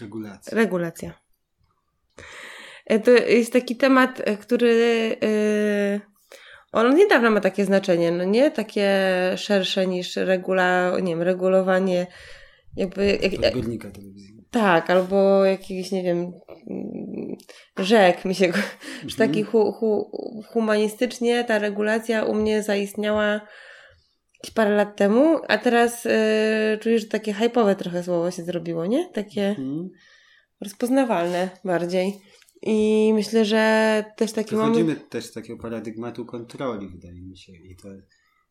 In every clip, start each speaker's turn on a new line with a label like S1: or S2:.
S1: Regulacja.
S2: Regulacja. E, to jest taki temat, e, który yy, on od niedawna ma takie znaczenie, no nie? Takie szersze niż regula, nie wiem, regulowanie jakby... Jak,
S1: Odbiornika telewizyjnego.
S2: Tak, albo jakiś, nie wiem, rzek mi się, mhm. że taki hu, hu, humanistycznie ta regulacja u mnie zaistniała parę lat temu, a teraz yy, czuję, że takie hype'owe trochę słowo się zrobiło, nie? Takie mhm. rozpoznawalne bardziej. I myślę, że też taki
S1: moment... Wychodzimy też z takiego paradygmatu kontroli, wydaje mi się. I to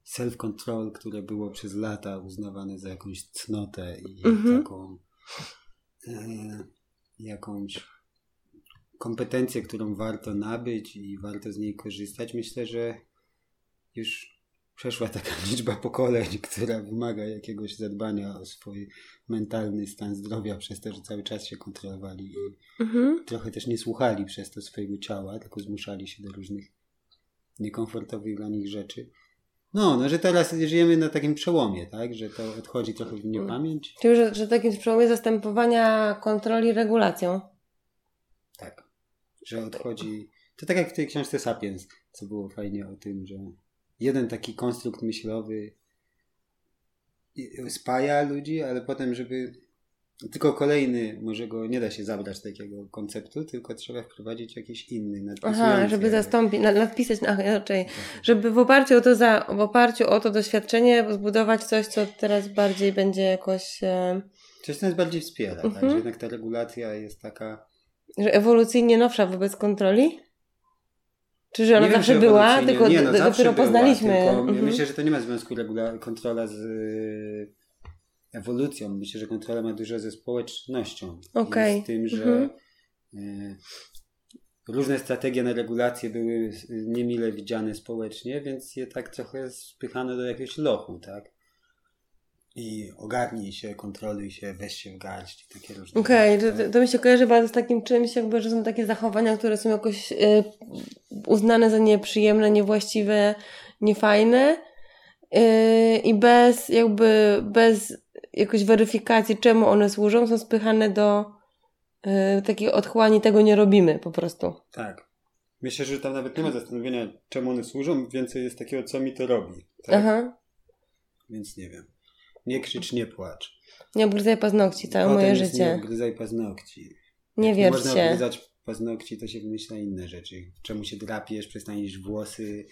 S1: self-control, które było przez lata uznawane za jakąś cnotę i mhm. taką e, jakąś kompetencję, którą warto nabyć i warto z niej korzystać. Myślę, że już przeszła taka liczba pokoleń, która wymaga jakiegoś zadbania o swój mentalny stan zdrowia przez to, że cały czas się kontrolowali i mhm. trochę też nie słuchali przez to swojego ciała, tylko zmuszali się do różnych niekomfortowych dla nich rzeczy. No, no, że teraz żyjemy na takim przełomie, tak? Że to odchodzi trochę w niepamięć.
S2: Czyli, że, że takim przełomie zastępowania kontroli regulacją.
S1: Tak. Że odchodzi... To tak jak w tej książce Sapiens, co było fajnie o tym, że jeden taki konstrukt myślowy spaja ludzi, ale potem, żeby tylko kolejny, może go nie da się zabrać takiego konceptu, tylko trzeba wprowadzić jakiś inny.
S2: Aha, żeby zastąpić, nadpisać, ach, raczej, tak. żeby w oparciu o to, za, w oparciu o to doświadczenie zbudować coś, co teraz bardziej będzie jakoś... E...
S1: Coś, co nas bardziej wspiera, tak? Mhm. Że jednak ta regulacja jest taka...
S2: Że ewolucyjnie nowsza wobec kontroli? Czy że ona zawsze była, tylko nie, no, dopiero poznaliśmy. Była, tylko
S1: mhm. Myślę, że to nie ma związku regula- kontrola z y, ewolucją. Myślę, że kontrola ma dużo ze społecznością.
S2: Okay.
S1: Z tym, że mhm. y, różne strategie na regulację były niemile widziane społecznie, więc je tak trochę spychano do jakiegoś lochu, tak? i ogarnij się, kontroluj się, weź się w garść i takie różne
S2: Okej, okay, to, to, mi się kojarzy bardzo z takim czymś, jakby, że są takie zachowania, które są jakoś y, uznane za nieprzyjemne, niewłaściwe, niefajne y, i bez jakby, bez jakoś weryfikacji, czemu one służą, są spychane do y, takiej otchłani, tego nie robimy po prostu.
S1: Tak. Myślę, że tam nawet nie ma zastanowienia, czemu one służą, więcej jest takiego, co mi to robi. Tak? Aha. Więc nie wiem. Nie krzycz, nie płacz.
S2: Nie obgryzaj paznokci całe Potem moje życie.
S1: Nie obgryzaj paznokci.
S2: Nie Jak wierzcie.
S1: można obgryzać paznokci, to się wymyśla inne rzeczy. Czemu się drapiesz, przestaniesz włosy,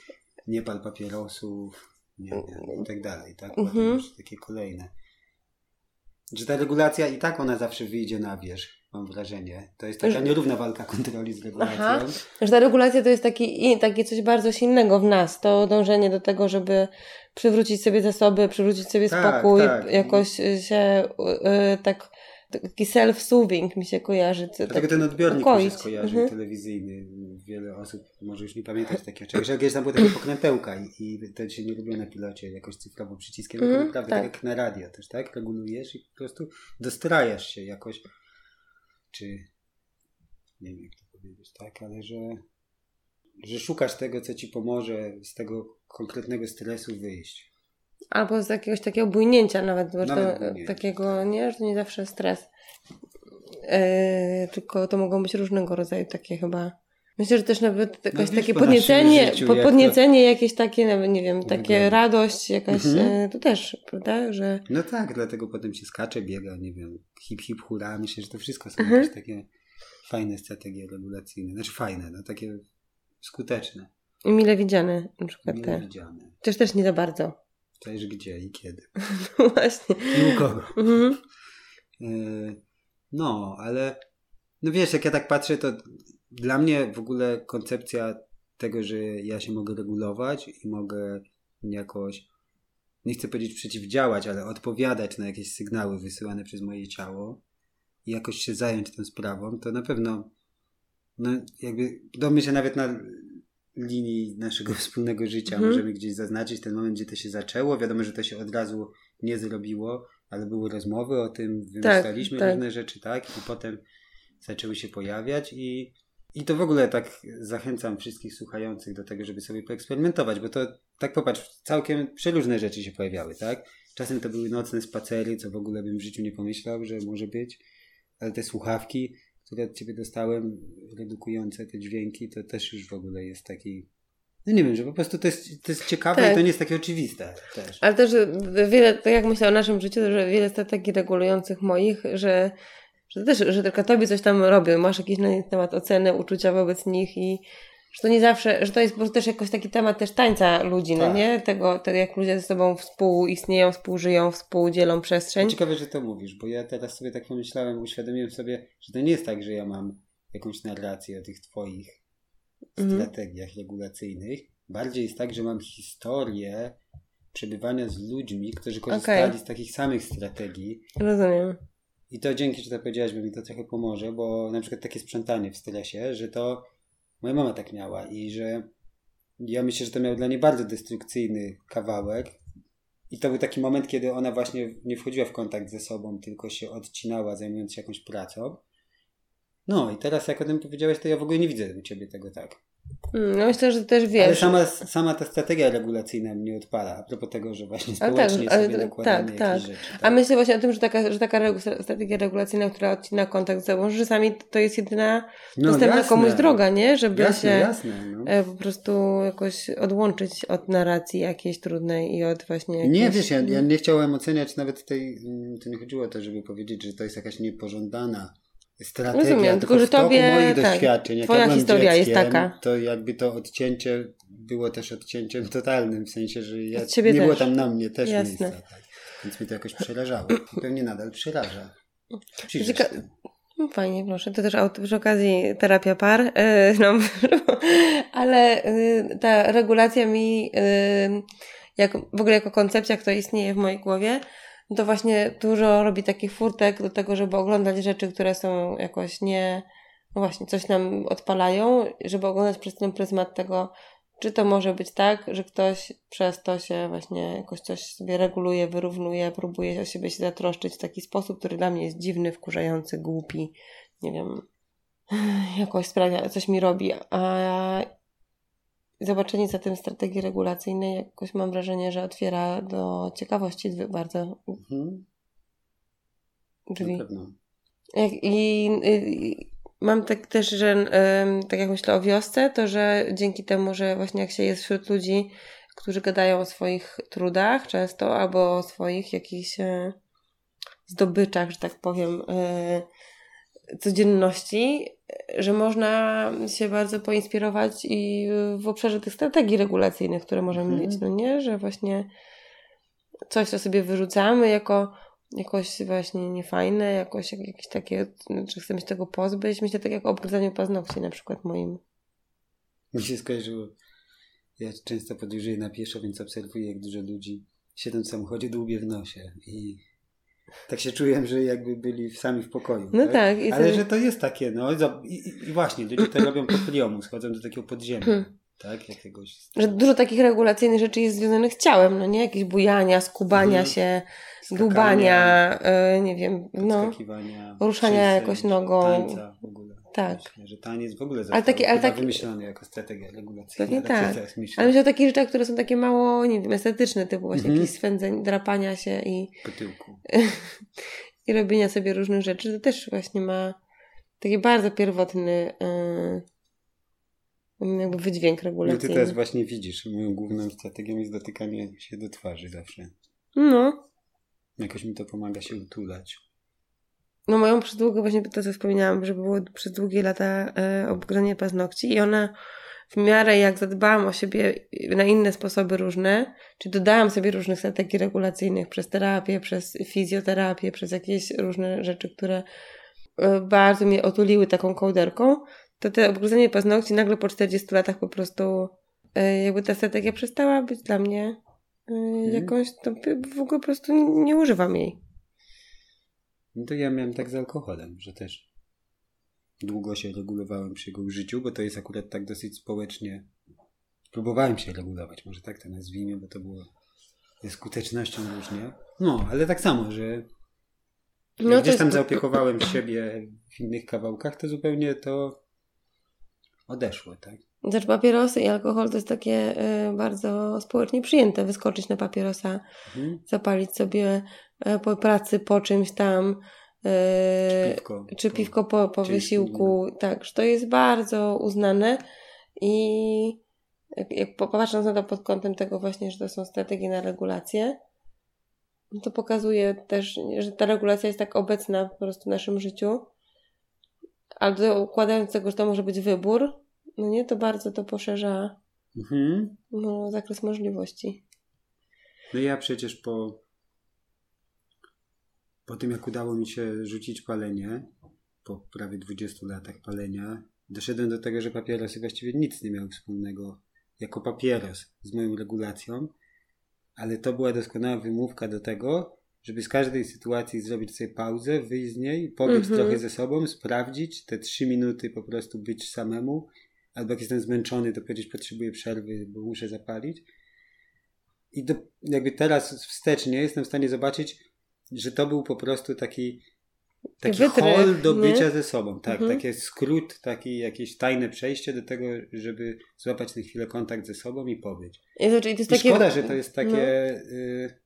S1: nie pal papierosów, nie wiem, i tak dalej, tak? Potem mhm. takie kolejne. Że ta regulacja i tak ona zawsze wyjdzie na wierzch, mam wrażenie. To jest taka nierówna walka kontroli z regulacją. Aha.
S2: Że ta regulacja to jest taki, taki coś bardzo silnego w nas. To dążenie do tego, żeby przywrócić sobie zasoby, przywrócić sobie tak, spokój, tak. jakoś się yy, tak taki self-soothing mi się kojarzy.
S1: Dlatego tak ten odbiornik mi się skojarzy mhm. telewizyjny. Wiele osób może już nie pamiętać takiego czegoś. że kiedyś tam było takie pokrętełka i, i to się nie lubiło na pilocie jakoś cyfrowo przyciskiem, mhm, naprawdę tak. tak jak na radio też, tak? Regulujesz i po prostu dostrajasz się jakoś, czy nie wiem jak to powiedzieć, tak? Ale że że szukasz tego, co ci pomoże z tego konkretnego stresu wyjść.
S2: Albo z jakiegoś takiego bójnięcia nawet, bo nawet to, takiego, tak. nie, że to nie zawsze stres. Yy, tylko to mogą być różnego rodzaju takie chyba. Myślę, że też nawet jakaś no, takie podniecenie, życiu, podniecenie to... jakieś takie, nawet nie wiem, takie radość jakaś, mhm. Yy, to też, prawda, że...
S1: No tak, dlatego potem się skacze, biega, nie wiem, hip hip hura, myślę, że to wszystko są mhm. jakieś takie fajne strategie regulacyjne, znaczy fajne, no takie skuteczne.
S2: I mile widziane na przykład
S1: mile te. widziane.
S2: Też też nie za bardzo.
S1: Też gdzie i kiedy.
S2: No właśnie.
S1: I u kogo. Mhm. E, no, ale no wiesz, jak ja tak patrzę, to dla mnie w ogóle koncepcja tego, że ja się mogę regulować i mogę jakoś, nie chcę powiedzieć przeciwdziałać, ale odpowiadać na jakieś sygnały wysyłane przez moje ciało i jakoś się zająć tą sprawą, to na pewno no jakby do się nawet na linii naszego wspólnego życia mhm. możemy gdzieś zaznaczyć ten moment, gdzie to się zaczęło. Wiadomo, że to się od razu nie zrobiło, ale były rozmowy o tym, wymyślaliśmy tak, tak. różne rzeczy, tak? I potem zaczęły się pojawiać i, i to w ogóle tak zachęcam wszystkich słuchających do tego, żeby sobie poeksperymentować, bo to tak popatrz, całkiem przeróżne rzeczy się pojawiały, tak? Czasem to były nocne spacery, co w ogóle bym w życiu nie pomyślał, że może być ale te słuchawki, które od ciebie dostałem, redukujące te dźwięki, to też już w ogóle jest taki no nie wiem, że po prostu to jest, to jest ciekawe tak. i to nie jest takie oczywiste też.
S2: Ale też wiele, tak jak myślę o naszym życiu, że wiele strategii regulujących moich, że, że też, że tylko tobie coś tam robią, masz jakiś na temat oceny, uczucia wobec nich i że to nie zawsze, że to jest po prostu też jakoś taki temat też tańca ludzi, no tak. no nie? Tego, tego, jak ludzie ze sobą współistnieją, współżyją, współdzielą przestrzeń.
S1: Ciekawe, że to mówisz, bo ja teraz sobie tak pomyślałem, uświadomiłem sobie, że to nie jest tak, że ja mam jakąś narrację o tych twoich mhm. strategiach regulacyjnych. Bardziej jest tak, że mam historię przebywania z ludźmi, którzy korzystali okay. z takich samych strategii.
S2: Rozumiem.
S1: I to dzięki, że to powiedziałaś, bo mi to trochę pomoże, bo na przykład takie sprzątanie w stresie, że to moja mama tak miała i że ja myślę, że to miał dla niej bardzo destrukcyjny kawałek. I to był taki moment, kiedy ona właśnie nie wchodziła w kontakt ze sobą, tylko się odcinała, zajmując się jakąś pracą. No i teraz jak o tym powiedziałeś, to ja w ogóle nie widzę u Ciebie tego tak.
S2: Mm, no myślę, że też wiesz.
S1: Ale sama, sama ta strategia regulacyjna mnie odpala, a propos tego, że właśnie tak, społecznie tak, sobie nakładamy tak, tak. rzeczy. Tak.
S2: A myślę właśnie o tym, że taka, że taka strategia regulacyjna, która odcina kontakt z sobą, że czasami to jest jedyna no, dostępna jasne. komuś droga, nie? Żeby jasne, się jasne, no. E, po prostu jakoś odłączyć od narracji jakiejś trudnej i od właśnie jakiejś...
S1: Nie, wiesz, ja, ja nie chciałem oceniać nawet tej, mm, to nie chodziło o to, żeby powiedzieć, że to jest jakaś niepożądana strategia, Rozumiem, tylko, że tobie moich tak, doświadczeń, jak twoja ja historia dzieckiem, jest taka. To jakby to odcięcie było też odcięciem totalnym, w sensie, że ja, nie też. było tam na mnie też Jasne. miejsca. Tak. Więc mi to jakoś przerażało. I pewnie nadal przeraża. Przyjrzyj
S2: no Fajnie, proszę. To też przy okazji terapia par. Yy, no, ale yy, ta regulacja mi, yy, jak, w ogóle jako koncepcja, która istnieje w mojej głowie, to właśnie dużo robi takich furtek do tego, żeby oglądać rzeczy, które są jakoś nie, no właśnie, coś nam odpalają, żeby oglądać przez ten pryzmat tego, czy to może być tak, że ktoś przez to się właśnie jakoś coś sobie reguluje, wyrównuje, próbuje o siebie się zatroszczyć w taki sposób, który dla mnie jest dziwny, wkurzający, głupi, nie wiem, jakoś sprawia, coś mi robi, a zobaczenie za tym strategii regulacyjnej jakoś mam wrażenie, że otwiera do ciekawości bardzo mhm. drzwi. Jak, i, i, mam tak też, że tak jak myślę o wiosce, to że dzięki temu, że właśnie jak się jest wśród ludzi, którzy gadają o swoich trudach często, albo o swoich jakichś e, zdobyczach, że tak powiem, e, codzienności, że można się bardzo poinspirować i w obszarze tych strategii regulacyjnych, które możemy mhm. mieć, no nie? Że właśnie coś, co sobie wyrzucamy jako jakoś właśnie niefajne, jakoś jakieś takie, że chcemy się tego pozbyć. Myślę tak jak o obgryzaniu paznokci na przykład moim.
S1: Mi się skojarzyło. Ja często podróżuję na pieszo, więc obserwuję, jak dużo ludzi siedząc w samochodzie dłubie w nosie i tak się czułem, że jakby byli sami w pokoju.
S2: No tak. tak
S1: Ale że to jest takie, no i, i właśnie, ludzie to robią po priomu, schodzą do takiego podziemia. Hmm. Tak, jakiegoś...
S2: Że dużo takich regulacyjnych rzeczy jest związanych z ciałem, no nie? Jakieś bujania, skubania hmm. się, Skakania, dłubania, yy, nie wiem, no, ruszania jakoś nogą.
S1: Tańca.
S2: Tak.
S1: Myślę, że taniec w ogóle ale taki, ale taki, wymyślony jako strategia regulacyjna.
S2: Pewnie tak. Ale myślę o takich rzeczach, które są takie mało, nie wiem, estetyczne, typu właśnie mm -hmm. jakieś swędzeń, drapania się i... I robienia sobie różnych rzeczy. To też właśnie ma taki bardzo pierwotny yy, jakby wydźwięk regulacyjny.
S1: No ty teraz właśnie widzisz, moją główną strategią jest dotykanie się do twarzy zawsze.
S2: No.
S1: Jakoś mi to pomaga się utulać.
S2: No moją przez długo, właśnie to co wspominałam, że było przez długie lata e, obgrzanie paznokci i ona w miarę jak zadbałam o siebie na inne sposoby różne, czy dodałam sobie różnych strategii regulacyjnych przez terapię, przez fizjoterapię, przez jakieś różne rzeczy, które e, bardzo mnie otuliły taką kołderką, to te obgryzanie paznokci nagle po 40 latach po prostu e, jakby ta strategia przestała być dla mnie e, mhm. jakąś, to w ogóle po prostu nie, nie używam jej.
S1: No to ja miałem tak z alkoholem, że też długo się regulowałem przy jego użyciu, bo to jest akurat tak dosyć społecznie. Próbowałem się regulować, może tak to nazwijmy, bo to było ze skutecznością różnie. No, ale tak samo, że no, gdzieś tam zaopiekowałem siebie w innych kawałkach, to zupełnie to odeszło, tak?
S2: Znaczy papierosy i alkohol to jest takie y, bardzo społecznie przyjęte. Wyskoczyć na papierosa, mhm. zapalić sobie y, po pracy, po czymś tam, Yy,
S1: Piwko.
S2: czy piwko po, po wysiłku, tak, że to jest bardzo uznane i jak, popatrząc na to pod kątem tego właśnie, że to są strategie na regulację, no to pokazuje też, że ta regulacja jest tak obecna po prostu w naszym życiu, ale układając tego, że to może być wybór, no nie, to bardzo to poszerza
S1: Mhm.
S2: no, zakres możliwości.
S1: No ja przecież po, po tym, jak udało mi się rzucić palenie, po prawie 20 latach palenia, doszedłem do tego, że papierosy właściwie nic nie miały wspólnego jako papieros z moją regulacją, ale to była doskonała wymówka do tego, żeby z każdej sytuacji zrobić sobie pauzę, wyjść z niej, pobyć
S2: Mhm.
S1: trochę ze sobą, sprawdzić te trzy minuty po prostu być samemu, albo jak jestem zmęczony, to powiedzieć potrzebuję przerwy, bo muszę zapalić. I do, jakby teraz wstecznie jestem w stanie zobaczyć, że to był po prostu taki taki
S2: Wytrych,
S1: hol do
S2: nie?
S1: bycia ze sobą. Tak,
S2: Mhm.
S1: taki skrót, taki jakieś tajne przejście do tego, żeby złapać na chwilę kontakt ze sobą i
S2: i to jest
S1: I
S2: takie,
S1: szkoda, że to jest takie.
S2: no.
S1: y,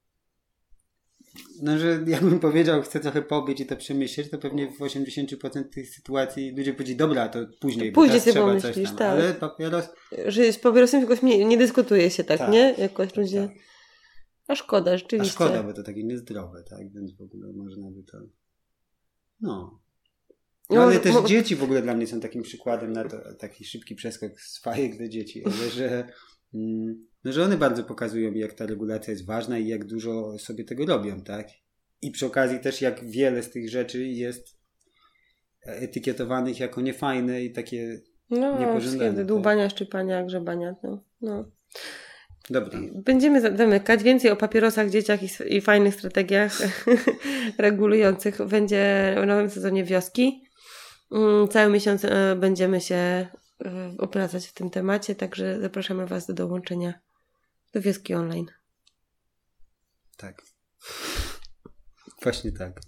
S1: No, że jakbym powiedział, chcę trochę pobyć i to przemyśleć, to pewnie w 80% tych sytuacji ludzie powiedzieli, dobra, to później, bo
S2: Później sobie pomyślisz, tak.
S1: Ale papieros...
S2: że z papierosem jakoś nie, nie dyskutuje się tak,
S1: Tak.
S2: nie? Jakoś ludzie...
S1: Tak.
S2: A szkoda,
S1: A
S2: rzeczywiście.
S1: szkoda, bo to takie niezdrowe, tak? Więc w ogóle można by to... No. No,
S2: No,
S1: ale też
S2: mo-
S1: dzieci w ogóle dla mnie są takim przykładem na to, taki szybki przeskok z fajek do dzieci, ale że, no, że one bardzo pokazują, jak ta regulacja jest ważna i jak dużo sobie tego robią, tak? I przy okazji też jak wiele z tych rzeczy jest etykietowanych jako niefajne i takie...
S2: No,
S1: niepożądane, tak.
S2: dłubania, szczypania, grzebania. No, no.
S1: Dobra.
S2: Będziemy za- zamykać. Więcej o papierosach, dzieciach i, i fajnych strategiach regulujących będzie w nowym sezonie wioski. Mm, Cały miesiąc e, będziemy się e, opracać w tym temacie, także zapraszamy Was do dołączenia do wioski online.
S1: Tak. Właśnie tak.